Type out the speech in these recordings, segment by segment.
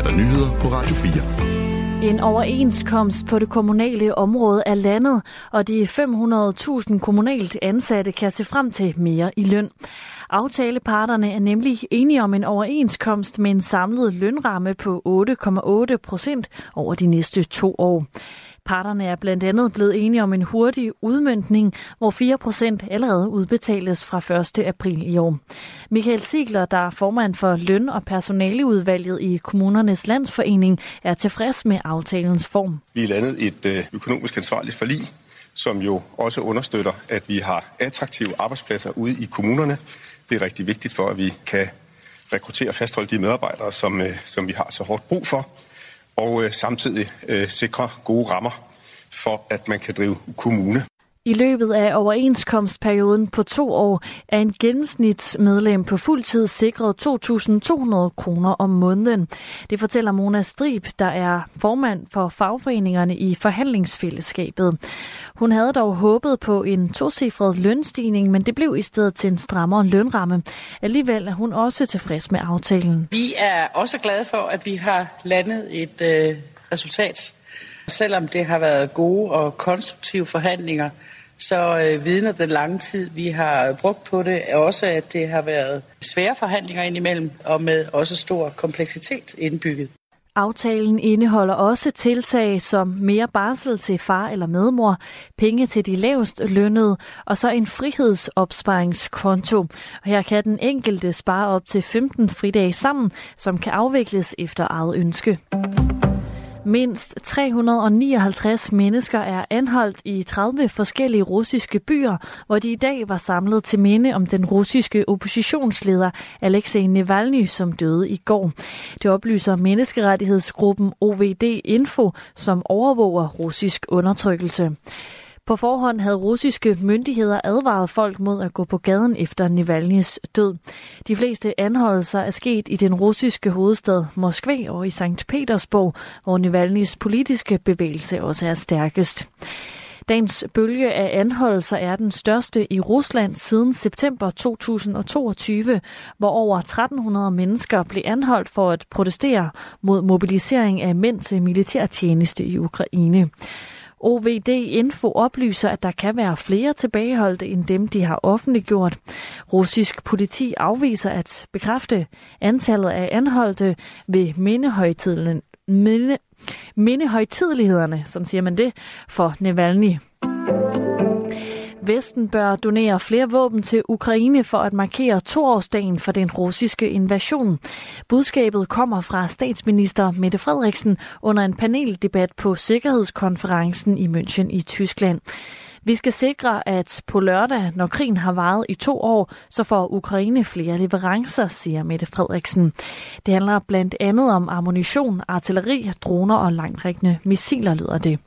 er der nyheder på Radio 4. En overenskomst på det kommunale område er landet, og de 500.000 kommunalt ansatte kan se frem til mere i løn. Aftaleparterne er nemlig enige om en overenskomst med en samlet lønramme på 8,8 procent over de næste to år. Parterne er blandt andet blevet enige om en hurtig udmyndning, hvor 4 procent allerede udbetales fra 1. april i år. Michael Sigler, der er formand for løn- og personaleudvalget i Kommunernes Landsforening, er tilfreds med aftalens form. Vi er landet et øh, økonomisk ansvarligt forlig, som jo også understøtter, at vi har attraktive arbejdspladser ude i kommunerne. Det er rigtig vigtigt for, at vi kan rekruttere og fastholde de medarbejdere, som, øh, som vi har så hårdt brug for og øh, samtidig øh, sikre gode rammer for, at man kan drive kommune. I løbet af overenskomstperioden på to år er en gennemsnitsmedlem på fuld tid sikret 2.200 kroner om måneden. Det fortæller Mona Strib, der er formand for fagforeningerne i forhandlingsfællesskabet. Hun havde dog håbet på en tocifret lønstigning, men det blev i stedet til en strammere lønramme. Alligevel er hun også tilfreds med aftalen. Vi er også glade for, at vi har landet et øh, resultat. Selvom det har været gode og konstruktive forhandlinger, så øh, vidner den lange tid, vi har brugt på det, er også, at det har været svære forhandlinger indimellem, og med også stor kompleksitet indbygget. Aftalen indeholder også tiltag som mere barsel til far eller medmor, penge til de lavest lønnede og så en frihedsopsparingskonto. Og her kan den enkelte spare op til 15 fridage sammen, som kan afvikles efter eget ønske. Mindst 359 mennesker er anholdt i 30 forskellige russiske byer, hvor de i dag var samlet til minde om den russiske oppositionsleder Alexei Navalny, som døde i går. Det oplyser menneskerettighedsgruppen OVD Info, som overvåger russisk undertrykkelse. På forhånd havde russiske myndigheder advaret folk mod at gå på gaden efter Navalny's død. De fleste anholdelser er sket i den russiske hovedstad Moskva og i St. Petersborg, hvor Navalny's politiske bevægelse også er stærkest. Dagens bølge af anholdelser er den største i Rusland siden september 2022, hvor over 1300 mennesker blev anholdt for at protestere mod mobilisering af mænd til militærtjeneste i Ukraine. OVD Info oplyser, at der kan være flere tilbageholdte end dem, de har offentliggjort. Russisk politi afviser at bekræfte antallet af anholdte ved mindehøjtidlen, minde, mindehøjtidlighederne, som siger man det, for Navalny. Vesten bør donere flere våben til Ukraine for at markere toårsdagen for den russiske invasion. Budskabet kommer fra statsminister Mette Frederiksen under en paneldebat på Sikkerhedskonferencen i München i Tyskland. Vi skal sikre, at på lørdag, når krigen har varet i to år, så får Ukraine flere leverancer, siger Mette Frederiksen. Det handler blandt andet om ammunition, artilleri, droner og langtrækkende missiler, lyder det.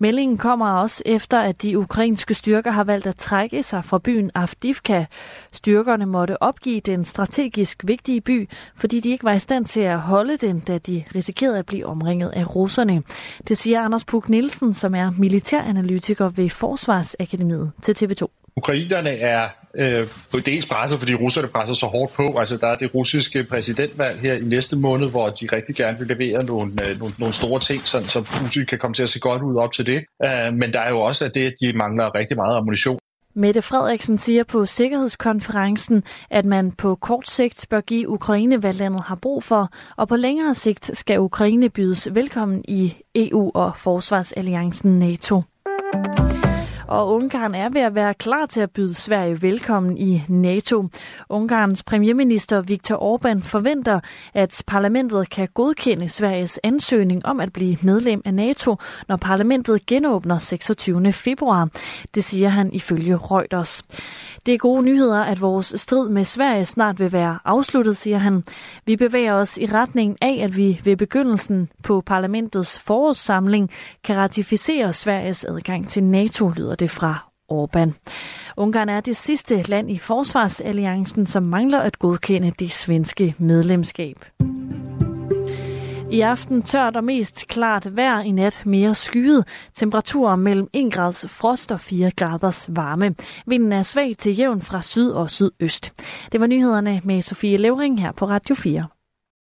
Meldingen kommer også efter, at de ukrainske styrker har valgt at trække sig fra byen Avdivka. Styrkerne måtte opgive den strategisk vigtige by, fordi de ikke var i stand til at holde den, da de risikerede at blive omringet af russerne. Det siger Anders Puk Nielsen, som er militæranalytiker ved Forsvarsakademiet til TV2. Ukrainerne er øh, på dels presset, fordi russerne presser så hårdt på. Altså, der er det russiske præsidentvalg her i næste måned, hvor de rigtig gerne vil levere nogle, øh, nogle, nogle store ting, så, så Putin kan komme til at se godt ud op til det. Øh, men der er jo også at det, at de mangler rigtig meget ammunition. Mette Frederiksen siger på Sikkerhedskonferencen, at man på kort sigt bør give Ukraine, hvad landet har brug for, og på længere sigt skal Ukraine bydes velkommen i EU og Forsvarsalliancen NATO. Og Ungarn er ved at være klar til at byde Sverige velkommen i NATO. Ungarns premierminister Viktor Orbán forventer, at parlamentet kan godkende Sveriges ansøgning om at blive medlem af NATO, når parlamentet genåbner 26. februar. Det siger han ifølge Reuters. Det er gode nyheder, at vores strid med Sverige snart vil være afsluttet, siger han. Vi bevæger os i retning af, at vi ved begyndelsen på parlamentets forårssamling kan ratificere Sveriges adgang til NATO, lyder det fra Orbán. Ungarn er det sidste land i Forsvarsalliancen, som mangler at godkende det svenske medlemskab. I aften tørt og mest klart vejr i nat mere skyet. Temperaturer mellem 1 grads frost og 4 graders varme. Vinden er svag til jævn fra syd og sydøst. Det var nyhederne med Sofie Levering her på Radio 4.